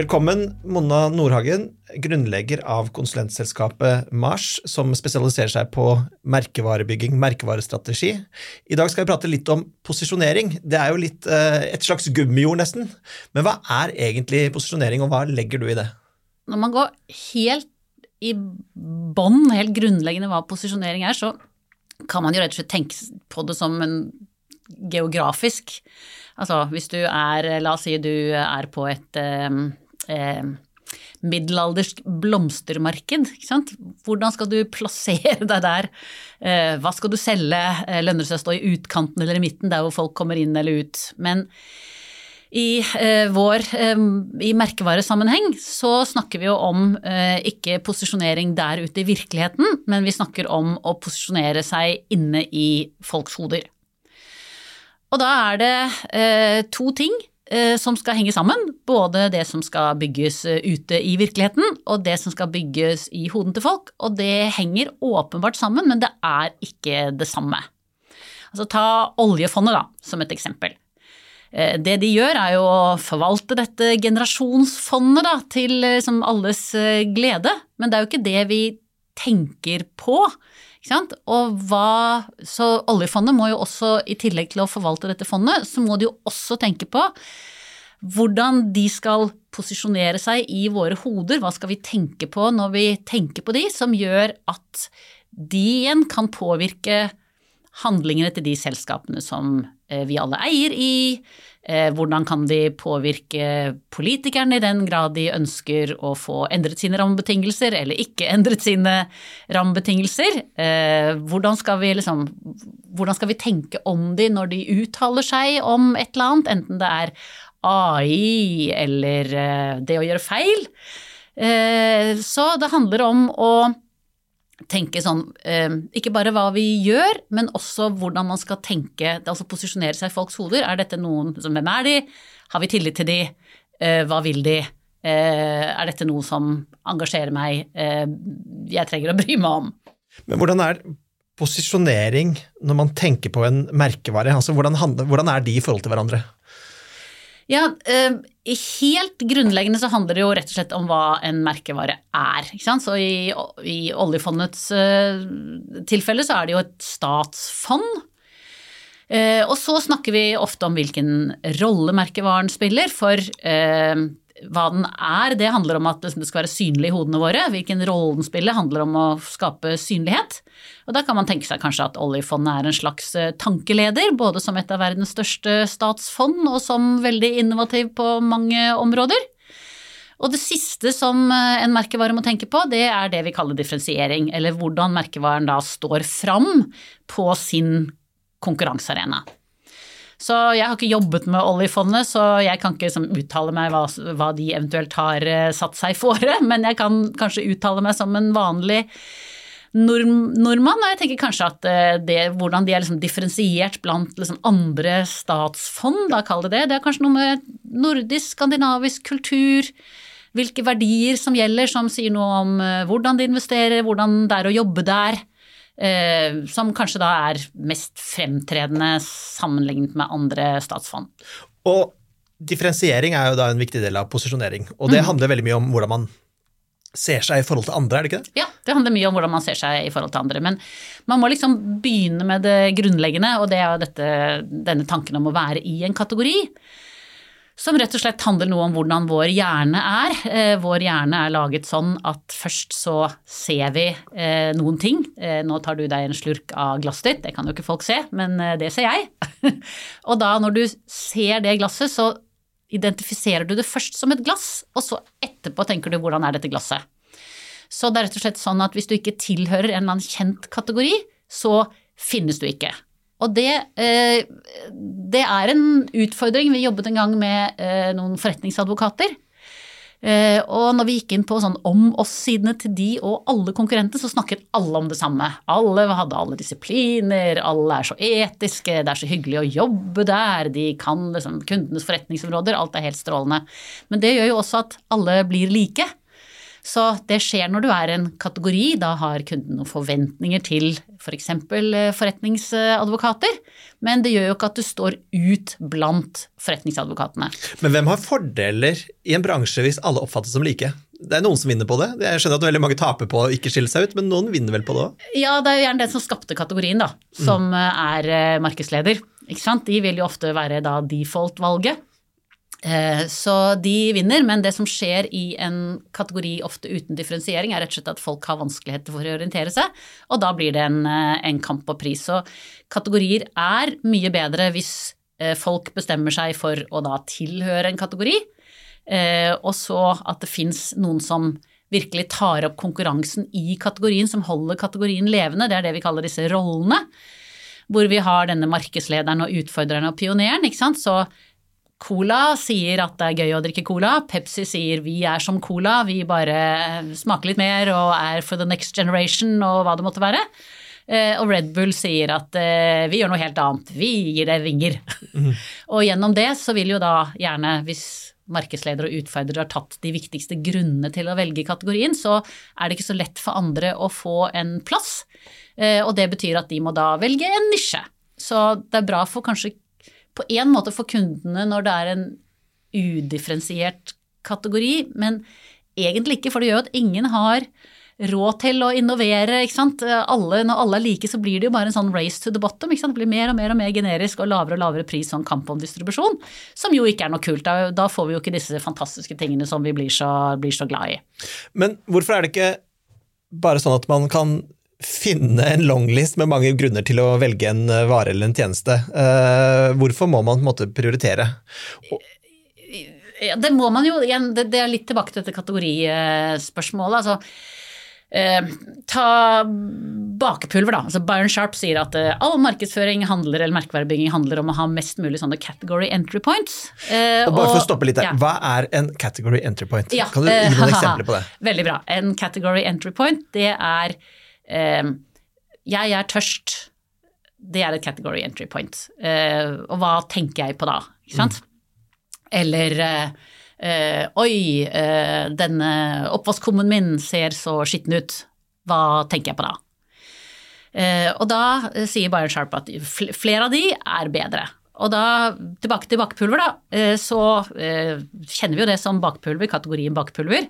Velkommen, Monna Nordhagen, grunnlegger av konsulentselskapet Mars, som spesialiserer seg på merkevarebygging, merkevarestrategi. I dag skal vi prate litt om posisjonering. Det er jo litt eh, et slags gummijord, nesten. Men hva er egentlig posisjonering, og hva legger du i det? Når man går helt i bånn, helt grunnleggende hva posisjonering er, så kan man jo rett og slett tenke på det som en geografisk Altså hvis du er, la oss si du er på et eh, middelaldersk blomstermarked. Hvordan skal du plassere deg der? Eh, hva skal du selge? Eh, lønner det seg å stå i utkanten eller i midten, der hvor folk kommer inn eller ut? Men i vår i merkevaresammenheng så snakker vi jo om ikke posisjonering der ute i virkeligheten, men vi snakker om å posisjonere seg inne i folks hoder. Og da er det to ting som skal henge sammen. Både det som skal bygges eh, ute i virkeligheten, og det som skal bygges i hoden til folk. Og det henger åpenbart sammen, men det er ikke det samme. Altså Ta oljefondet da, som et eksempel. Eh, det de gjør, er jo å forvalte dette generasjonsfondet da, til liksom, alles glede, men det er jo ikke det vi tenker på. Og hva, så oljefondet må jo også, i tillegg til å forvalte dette fondet, så må de jo også tenke på hvordan de skal posisjonere seg i våre hoder. Hva skal vi tenke på når vi tenker på de, som gjør at de igjen kan påvirke handlingene til de selskapene som eh, vi alle eier i, hvordan kan de påvirke politikerne i den grad de ønsker å få endret sine rammebetingelser eller ikke endret sine rammebetingelser? Eh, hvordan liksom, hvordan skal vi tenke om de når de uttaler seg om et eller annet, enten det er AI eller eh, det å gjøre feil? Så det handler om å tenke sånn eh, Ikke bare hva vi gjør, men også hvordan man skal tenke, altså posisjonere seg i folks hoder. Er dette noen som Hvem er de? Har vi tillit til de? Eh, hva vil de? Eh, er dette noe som engasjerer meg? jeg trenger å bry meg om. Men hvordan er posisjonering når man tenker på en merkevare? Altså, hvordan, hvordan er de i forhold til hverandre? Ja, uh, helt grunnleggende så handler det jo rett og slett om hva en merkevare er. Så i, i oljefondets uh, tilfelle så er det jo et statsfond. Uh, og så snakker vi ofte om hvilken rolle merkevaren spiller, for hva den er, det handler om at det skal være synlig i hodene våre. Hvilken rolle den spiller, handler om å skape synlighet. Og da kan man tenke seg kanskje at oljefondet er en slags eh, tankeleder, både som et av verdens største statsfond og som veldig innovativ på mange områder. Og det siste som eh, en merkevare må tenke på, det er det vi kaller differensiering, eller hvordan merkevaren da står fram på sin konkurransearena. Så jeg har ikke jobbet med oljefondet, så jeg kan ikke liksom, uttale meg hva, hva, de eventuelt har uh, satt seg fore, men jeg kan kanskje uttale meg som en vanlig nord nordmann. Og jeg tenker kanskje at uh, det, hvordan de er liksom differensiert blant liksom, andre statsfond, da kall det det, det er kanskje noe med nordisk, skandinavisk kultur hvilke verdier som gjelder, som sier noe om uh, hvordan de investerer, hvordan det er å jobbe der. Eh, som kanskje da er mest fremtredende sammenlignet med andre statsfond. Og differensiering er jo da en viktig del av posisjonering, og det mm. handler veldig mye om hvordan man ser seg i forhold til andre, er det ikke det? Ja, det handler mye om hvordan man ser seg i forhold til andre. Men man må liksom begynne med det grunnleggende, og det er jo dette, denne tanken om å være i en kategori som rett og slett handler noe om hvordan vår hjerne er. Eh, vår hjerne er laget sånn at først så ser vi eh, noen ting. Eh, nå tar du deg en slurk av glasset ditt, det kan jo ikke folk se, men det ser jeg. og da når du ser det glasset, så identifiserer du det først som et glass, og så etterpå tenker du hvordan er dette glasset. Så det er rett og slett sånn at hvis du ikke tilhører en eller annen kjent kategori, så finnes du ikke. Og det, eh, det, er en utfordring. Vi jobbet en gang med eh, noen forretningsadvokater. Eh, og når vi gikk inn på sånn om oss-sidene til de og alle konkurrenter, så snakket alle om det samme. Alle hadde alle disipliner, alle er så etiske, det er så hyggelig å jobbe der, de kan liksom kundenes forretningsområder, alt er helt strålende. Men det gjør jo også at alle blir like. Så det skjer når du er en kategori. Da har kunden noen forventninger til f.eks. For forretningsadvokater. Men det gjør jo ikke at du står ut blant forretningsadvokatene. Men hvem har fordeler i en bransje hvis alle oppfattes som like? Det er noen som vinner på det. Jeg skjønner at veldig mange taper på å ikke skille seg ut, men noen vinner vel på det òg? Ja, det er jo gjerne den som skapte kategorien, da, som mm. er markedsleder. De vil jo ofte være da default-valget. Eh, så de vinner, men det som skjer i en kategori ofte uten differensiering, er rett og slett at folk har vanskeligheter for å orientere seg, og da blir det en, eh, en kamp på pris. Så kategorier er mye bedre hvis eh, folk bestemmer seg for å da tilhøre en kategori, og så at det fins noen som virkelig tar opp konkurransen i kategorien, som holder kategorien levende. Det er det vi kaller disse rollene. Hvor vi har denne markedslederen og utfordreren og pioneren. ikke sant? Så Cola sier at det er gøy å drikke cola. Pepsi sier vi er som cola, vi bare smaker litt mer og er for the next generation og hva det måtte være. Eh, og Red Bull sier at eh, vi gjør noe helt annet, vi gir deg vinger. Mm. og gjennom det så vil jo da gjerne, hvis markedsleder og utfordrer har tatt de viktigste grunnene til å velge kategorien, så er det ikke så lett for andre å få en plass. Eh, og det betyr at de må da velge en nisje. Så det er bra for kanskje på en måte for kundene når det er en udifferensiert kategori, men egentlig ikke, for det gjør at ingen har råd til å innovere. ikke sant? Alle, når alle er like, så blir det jo bare en sånn race to the bottom. ikke sant? Det blir mer og mer og mer generisk og lavere og lavere pris sånn kamp om distribusjon, som jo ikke er noe kult. Da, da får vi jo ikke disse fantastiske tingene som vi blir så, blir så glad i. Men hvorfor er det ikke bare sånn at man kan finne en longlist med mange grunner til å velge en eh, vare eller en tjeneste. Uh, hvorfor må man på en måte prioritere? Ja, det må man jo. Igjen, det, er litt tilbake til dette kategorispørsmålet. altså Eh, ta bakepulver, da. Altså Byron Sharp sier at eh, all markedsføring handler, eller merkevarebygging handler om å ha mest mulig sånne category entry points. Eh, og bare for å stoppe litt der, ja. Hva er en category entry point? Ja, kan du gi noen eksempler på det? Veldig bra. En category entry point, det er eh, jeg er tørst. Det er et category entry point. Eh, og hva tenker jeg på da? Ikke sant? Mm. Eller eh, Oi, eh, denne oppvaskkummen min ser så skitten ut. Hva tenker jeg på da? Eh, og da sier Byron Sharp at flere av de er bedre. Og da, tilbake til bakpulver, da, eh, så kjenner vi jo det som bakpulver, kategorien bakpulver.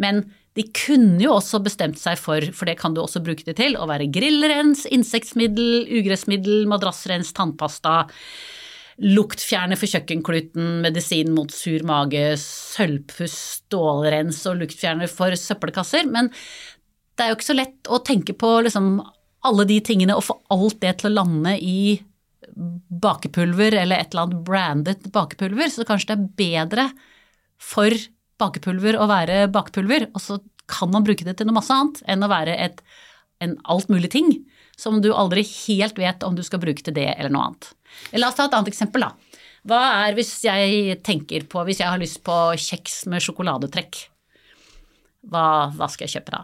Men de kunne jo også bestemt seg for, for det kan du også bruke det til, å være grillrens, insektmiddel, ugressmiddel, madrassrens, tannpasta, luktfjerne for kjøkkenkluten, medisin mot sur mage, sølvpuss, stålrens og luktfjerner for søppelkasser. Men det er jo ikke så lett å tenke på liksom alle de tingene og få alt det til å lande i bakepulver eller et eller annet brandet bakepulver, så kanskje det er bedre for bakepulver å være bakepulver, og så kan man bruke det til noe masse annet enn å være et, en alt mulig ting som du aldri helt vet om du skal bruke til det eller noe annet. La oss ta et annet eksempel, da. Hva er hvis jeg tenker på, hvis jeg har lyst på kjeks med sjokoladetrekk? Hva, hva skal jeg kjøpe da?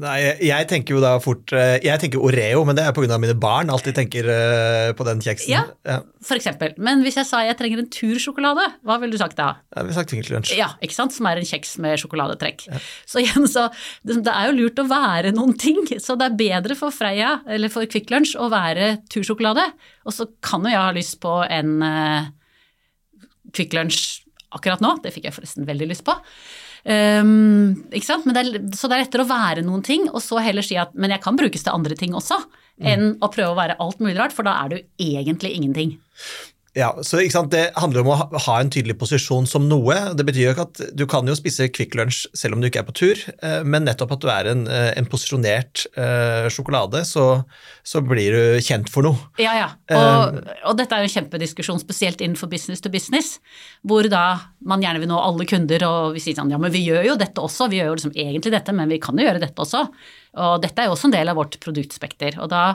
Nei, jeg tenker jo da fort eh, Jeg tenker Oreo, men det er pga. mine barn. Alltid tenker eh, på den kjeksen. Ja, ja, for eksempel. Men hvis jeg sa jeg trenger en tursjokolade, hva ville du sagt da? Jeg ville sagt Twinkle Lunsj. Ja, ikke sant? Som er en kjeks med sjokoladetrekk. Ja. Så igjen, så det, er jo lurt å være noen ting. Så det er bedre for Freia, eller for Kvikk Lunsj, å være tursjokolade. Og så kan jo jeg ha lyst på en uh, Kvikk Lunsj akkurat nå, det fikk jeg forresten veldig lyst på. Um, ikke sant? Det er, så det er lettere å være noen ting, og så heller si at men jeg kan brukes til andre ting også, enn å prøve å være alt mulig rart, for da er du egentlig ingenting. Ja, så Det handler om å ha en tydelig posisjon som noe. Det betyr jo ikke at Du kan jo spise Kvikk Lunsj selv om du ikke er på tur, eh, men nettopp at du er en, eh, en posisjonert uh, sjokolade, så, så, blir du kjent for noe. Ja, ja. Og, og, dette er jo en kjempediskusjon, spesielt innenfor business to business, hvor da man gjerne vil nå alle kunder, og vi sier sånn ja, men vi gjør jo dette også, vi gjør jo liksom egentlig dette, men vi kan jo gjøre dette også. Og dette er jo også en del av vårt produktspekter. og da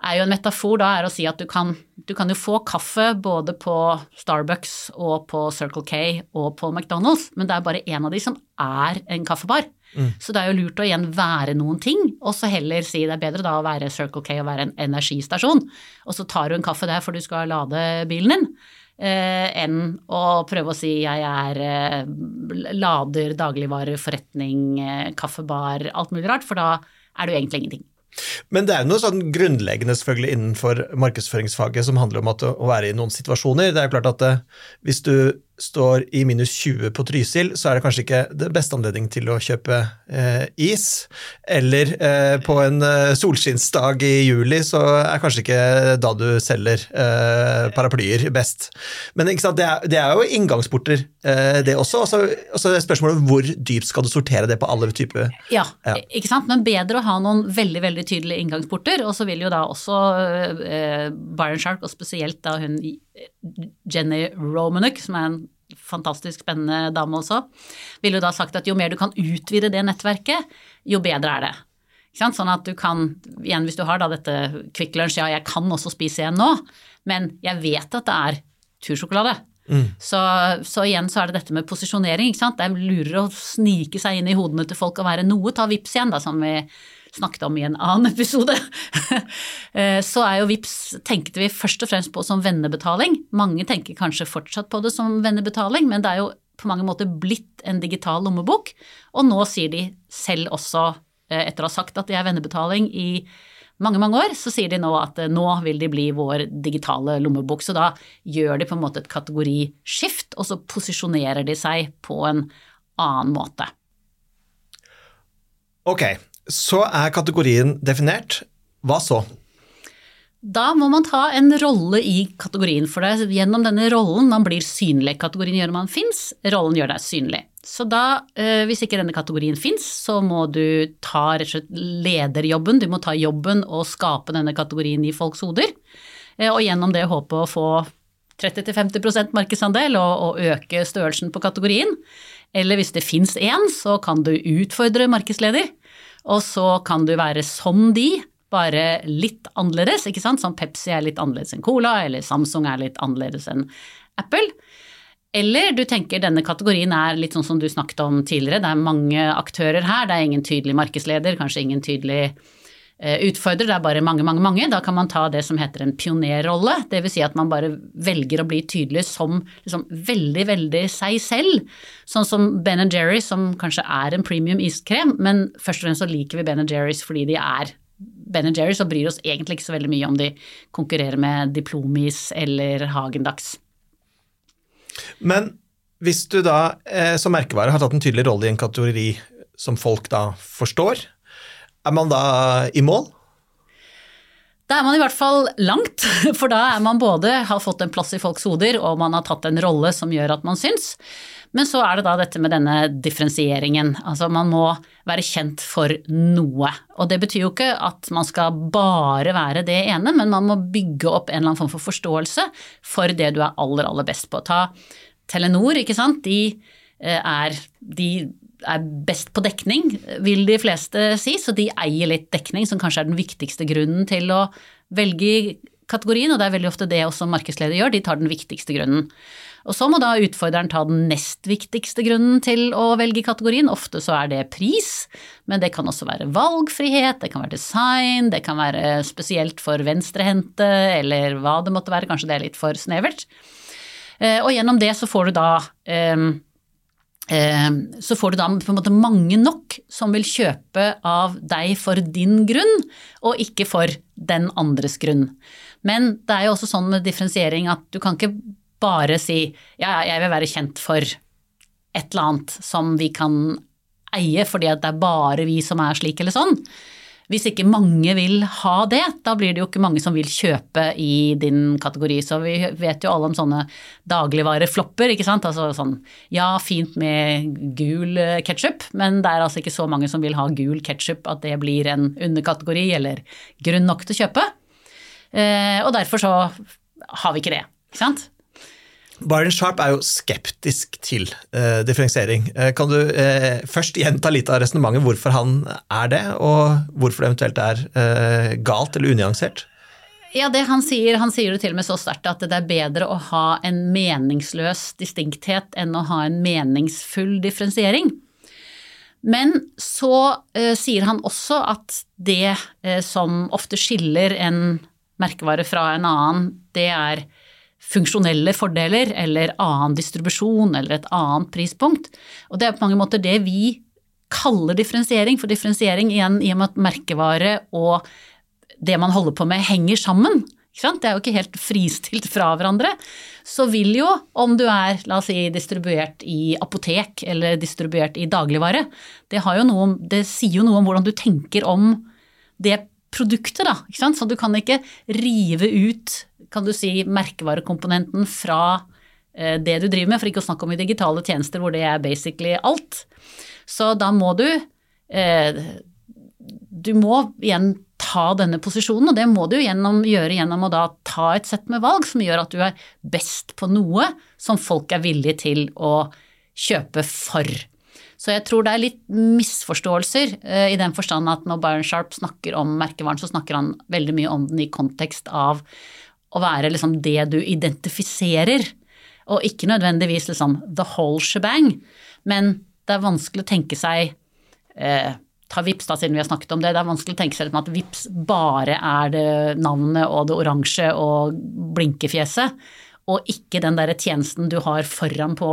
er jo en metafor da er å si at du kan, du kan jo få kaffe både på Starbucks og på Circle K og på McDonald's, men det er bare én av de som er en kaffebar. Mm. Så det er jo lurt å igjen være noen ting, og så heller si det er bedre da å være Circle K og være en energistasjon, og så tar du en kaffe der for du skal lade bilen din. enn å prøve å si jeg er eh, lader, dagligvareforretning, eh, kaffebar, alt mulig rart, for da er det jo egentlig ingenting. Men det er noe sånn grunnleggende selvfølgelig innenfor markedsføringsfaget som handler om å være i noen situasjoner. Det er klart at hvis du står i minus 20 på Trysil, så er det kanskje ikke det beste anledning til å kjøpe eh, is. Eller eh, på en eh, solskinnsdag i juli, så er kanskje ikke da du selger eh, paraplyer best. Men det er, det, er, jo inngangsporter, eh, det også. Og så er spørsmålet hvor dypt skal du sortere det på alle typer ja, ja, ikke sant. Men bedre å ha noen veldig veldig tydelige inngangsporter. Og så vil jo da også eh, Byron Shark, og spesielt da hun Jenny Romanuk, som er en fantastisk spennende dame også, ville jo da sagt at jo mer du kan utvide det nettverket, jo bedre er det. Sånn at du kan, igjen hvis du har da dette Kvikk Lunsj, ja jeg kan også spise igjen nå, men jeg vet at det er tursjokolade. Mm. Så, så, igjen så er det dette med posisjonering. ikke sant? Det er lurere å snike seg inn i hodene til folk og være noe. Ta vips igjen, da, som vi snakket om i en annen episode, eh, så er jo VIPS tenkte vi først og fremst på som vennebetaling. Mange tenker kanskje fortsatt på det som vennebetaling, men det er jo på mange måter blitt en digital lommebok. Og nå sier de selv også, eh, etter å ha sagt at de er vennebetaling i mange, mange år, så sier de nå at eh, nå vil de bli vår digitale lommebok. Så da gjør de på en måte et kategoriskift, og så posisjonerer de seg på en annen måte. Ok, så er kategorien definert. Hva så? Da må man ta en rolle i kategorien, for deg. gjennom denne rollen man blir synlig. Kategorien gjør man fins, rollen gjør deg synlig. Så da, eh, hvis ikke denne kategorien fins, så må du ta rett og slett lederjobben. Du må ta jobben og skape denne kategorien i folks hoder. Eh, og gjennom det håpe å få 30-50 markedsandel og, og øke størrelsen på kategorien. Eller hvis det fins én, så kan du utfordre markedsleder og så kan du være som de, bare litt annerledes, ikke sant. Som Pepsi er litt annerledes enn Cola, eller Samsung er litt annerledes enn Apple. Eller du tenker denne kategorien er litt sånn som du snakket om tidligere, det er mange aktører her, det er ingen tydelig markedsleder, kanskje ingen tydelig utfordrer, det er bare mange, mange, mange. Da kan man ta det som heter en pionerrolle. Dvs. Si at man bare velger å bli tydelig som liksom, veldig, veldig seg selv. Sånn som Ben Jerry, som kanskje er en premium iskrem, men først og fremst så liker vi Ben Jerrys fordi de er Ben Jerrys og bryr oss egentlig ikke så veldig mye om de konkurrerer med Diplomis eller Hagendags. Men hvis du da eh, som merkevare har tatt en tydelig rolle i en kategori som folk da forstår, er man da i mål? Da er man i hvert fall langt, for da er man både har fått en plass i folks hoder, og man har tatt en rolle som gjør at man syns. Men så er det da dette med denne differensieringen. Altså man må være kjent for noe. Og det betyr jo ikke at man skal bare være det ene, men man må bygge opp en eller annen form for forståelse for det du er aller, aller best på. Ta Telenor, ikke sant. De eh, er de er best på dekning, vil de fleste si, så de eier litt dekning, som kanskje er den viktigste grunnen til å velge kategorien, og det er veldig ofte det også markedsleder gjør, de tar den viktigste grunnen. Og så må da utfordreren ta den nest viktigste grunnen til å velge kategorien. Ofte så er det pris, men det kan også være valgfrihet, det kan være design, det kan være spesielt for venstrehendte, eller hva det måtte være, kanskje det er litt for snevert. Eh, og gjennom det så får du da Ehm, så får du da på en måte mange nok som vil kjøpe av deg for din grunn, og ikke for den andres grunn. Men det er jo også sånn med differensiering at du kan ikke bare si ja, jeg vil være kjent for et eller annet som vi kan eie fordi det er bare vi som er slik eller sånn. Hvis ikke mange vil ha det, da blir det jo ikke mange som vil kjøpe i din kategori. Så vi vet jo alle om sånne dagligvareflopper, ikke sant. Altså sånn ja, fint med gul eh, ketsjup, men det er altså ikke så mange som vil ha gul ketsjup at det blir en underkategori eller grunn nok til å kjøpe. Eh, og derfor så har vi ikke det, ikke sant. Byron Sharp er jo skeptisk til uh, differensiering. Uh, kan du uh, først gjenta litt av resonnementet hvorfor han er det, og hvorfor det eventuelt er galt eller unyansert? Ja, det Han sier han sier det til og med så sterkt at det er bedre å ha en meningsløs distinkthet enn å ha en meningsfull differensiering. Men så sier han også at det som ofte skiller en merkevare fra en annen, det er funksjonelle fordeler eller annen distribusjon eller et annet prispunkt. Og det er på mange måter det vi kaller differensiering, for differensiering igjen i og med at merkevare og det man holder på med, henger sammen. Det er jo ikke helt fristilt fra hverandre. Så vil jo, om du er la oss si, distribuert i apotek eller distribuert i dagligvare, det, noe, det sier jo noe om hvordan du tenker om det produktet. da? Så du kan ikke rive ut kan du si, merkevarekomponenten fra eh, det du driver med, for ikke å snakke om i digitale tjenester hvor det er basically alt. Så da må du eh, Du må igjen ta denne posisjonen, og det må du gjennom, gjøre gjennom å da ta et sett med valg som gjør at du er best på noe som folk er villige til å kjøpe for. Så jeg tror det er litt misforståelser eh, i den forstand at når Byron Sharp snakker om merkevaren, så snakker han veldig mye om den i kontekst av å være liksom det du identifiserer, og ikke nødvendigvis liksom the whole shebang. Men det er vanskelig å tenke seg eh, Ta Vips da, siden vi har snakket om det. Det er vanskelig å tenke seg at Vips bare er det navnet og det oransje og blinkefjeset, og ikke den derre tjenesten du har foran på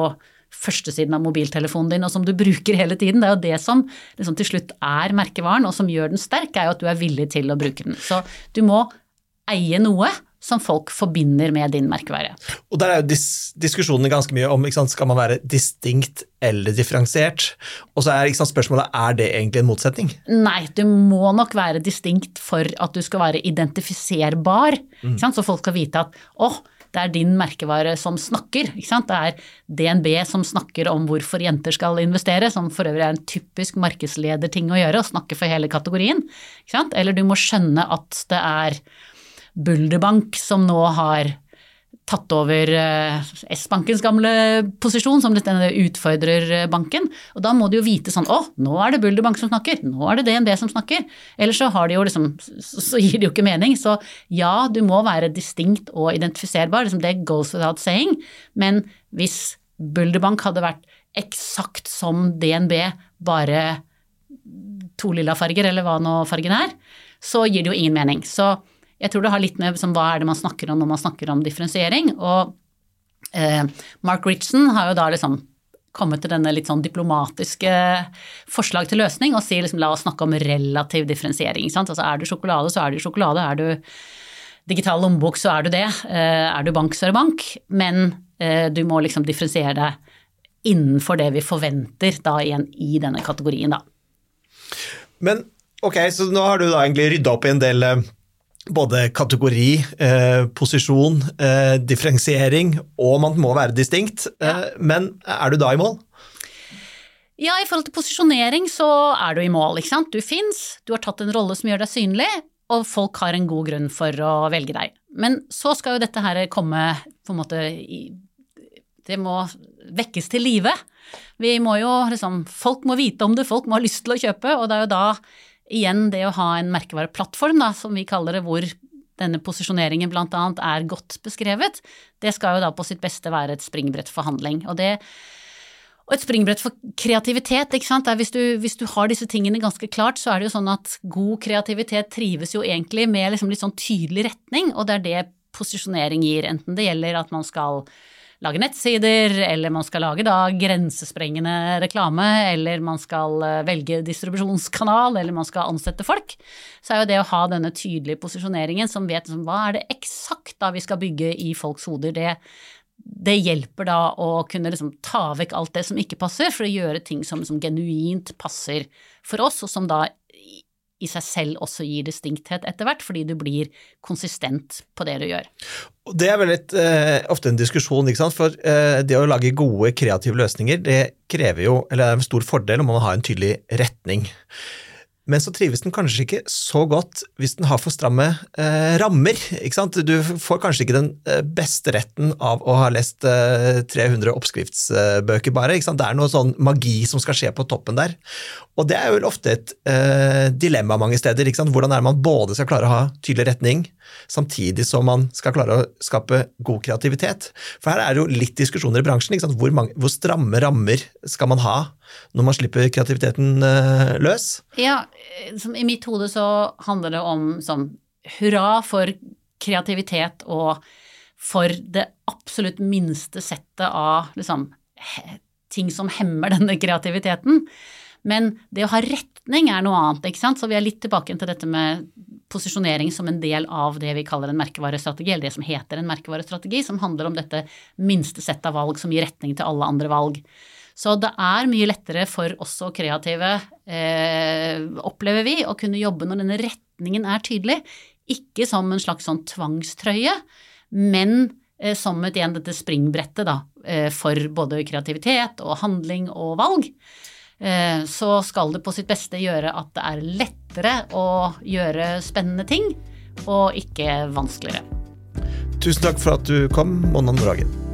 førstesiden av mobiltelefonen din, og som du bruker hele tiden. Det er jo det som liksom, til slutt er merkevaren, og som gjør den sterk, er jo at du er villig til å bruke den. Så du må eie noe som folk forbinder med din merkevare. Og Der er jo dis diskusjonene ganske mye om sant, skal man være distinkt eller differensiert. Og så er sant, spørsmålet er det egentlig en motsetning? Nei, du må nok være distinkt for at du skal være identifiserbar. Mm. Så folk skal vite at åh, oh, det er din merkevare som snakker. Det er DNB som snakker om hvorfor jenter skal investere, som for øvrig er en typisk markedslederting å gjøre, å snakke for hele kategorien. Eller du må skjønne at det er Bulderbank, som nå har tatt over eh, S-bankens gamle posisjon som denne utfordrerbanken. Og da må du jo vite sånn å, nå er det Bulderbank som snakker, nå er det DNB som snakker. Ellers så, de liksom, så gir det jo ikke mening. Så ja, du må være distinkt og identifiserbar, liksom det goes without saying. Men hvis Bulderbank hadde vært eksakt som DNB, bare to lilla farger, eller hva nå fargen er, så gir det jo ingen mening. Så jeg tror det har litt med som, hva er det man snakker om når man snakker om differensiering. Og eh, Mark Ritson har jo da liksom kommet til denne litt sånn diplomatiske forslag til løsning og sier liksom la oss snakke om relativ differensiering. Altså er du sjokolade, så er du sjokolade. Er du digital lommebok, så er du det. Eh, er du bank, så er du bank. Men eh, du må liksom differensiere deg innenfor det vi forventer da igjen i denne kategorien, da. Men ok, så nå har du da egentlig rydda opp i en del eh, både kategori, eh, posisjon, eh, differensiering, og man må være distinkt. Eh, ja. Men er du da i mål? Ja, i forhold til posisjonering så er du i mål, ikke sant. Du fins, du har tatt en rolle som gjør deg synlig, og folk har en god grunn for å velge deg. Men så skal jo dette her komme på en måte i Det må vekkes til live. Vi må jo liksom Folk må vite om det, folk må ha lyst til å kjøpe, og det er jo da igjen det å ha en merkevareplattform, da, som vi kaller det, hvor denne posisjoneringen bl.a. er godt beskrevet, det skal jo da på sitt beste være et springbrett for handling. Og, det, og et springbrett for kreativitet, ikke sant. Hvis du, hvis, du, har disse tingene ganske klart, så er det jo sånn at god kreativitet trives jo egentlig med liksom litt sånn tydelig retning, og det er det posisjonering gir. Enten det gjelder at man skal lage nettsider, eller man skal lage da grensesprengende reklame, eller man skal eh, velge distribusjonskanal, eller man skal ansette folk, så er jo det å ha denne tydelige posisjoneringen som vet liksom, hva er det eksakt da vi skal bygge i folks hoder, det, det hjelper da å kunne liksom ta vekk alt det som ikke passer, for å gjøre ting som, som genuint passer for oss, og som da i seg selv også gir distinkthet etter hvert, fordi du blir konsistent på det du gjør. Det er veldig et, uh, ofte en diskusjon, ikke sant? for eh, det å lage gode, kreative løsninger det krever jo, eller er en stor fordel om man har en tydelig retning. Men så trives den kanskje ikke så godt hvis den har for stramme eh, rammer. Du får kanskje ikke den eh, beste retten av å ha lest eh, 300 oppskriftsbøker, bare. Det er noe sånn magi som skal skje på toppen der. Og det er jo ofte et eh, dilemma mange steder. Hvordan er det man både skal klare å ha tydelig retning, samtidig som man skal klare å skape god kreativitet? For her er det jo litt diskusjoner i bransjen. Hvor, mange, hvor stramme rammer skal man ha når man slipper kreativiteten uh, løs? Ja, I mitt hode så handler det om sånn hurra for kreativitet og for det absolutt minste settet av liksom, ting som hemmer denne kreativiteten. Men det å ha retning er noe annet, ikke sant. Så vi er litt tilbake til dette med posisjonering som en del av det vi kaller en merkevarestrategi, eller det som heter en merkevarestrategi, som handler om dette minste settet av valg som gir retning til alle andre valg. Så det er mye lettere for oss og kreative, eh, opplever vi, å kunne jobbe når denne retningen er tydelig. Ikke som en slags sånn tvangstrøye, men eh, som et igjen dette springbrettet da, eh, for både kreativitet og handling og valg. Eh, så skal det på sitt beste gjøre at det er lettere å gjøre spennende ting, og ikke vanskeligere. Tusen takk for at du kom, Monna Nordhagen.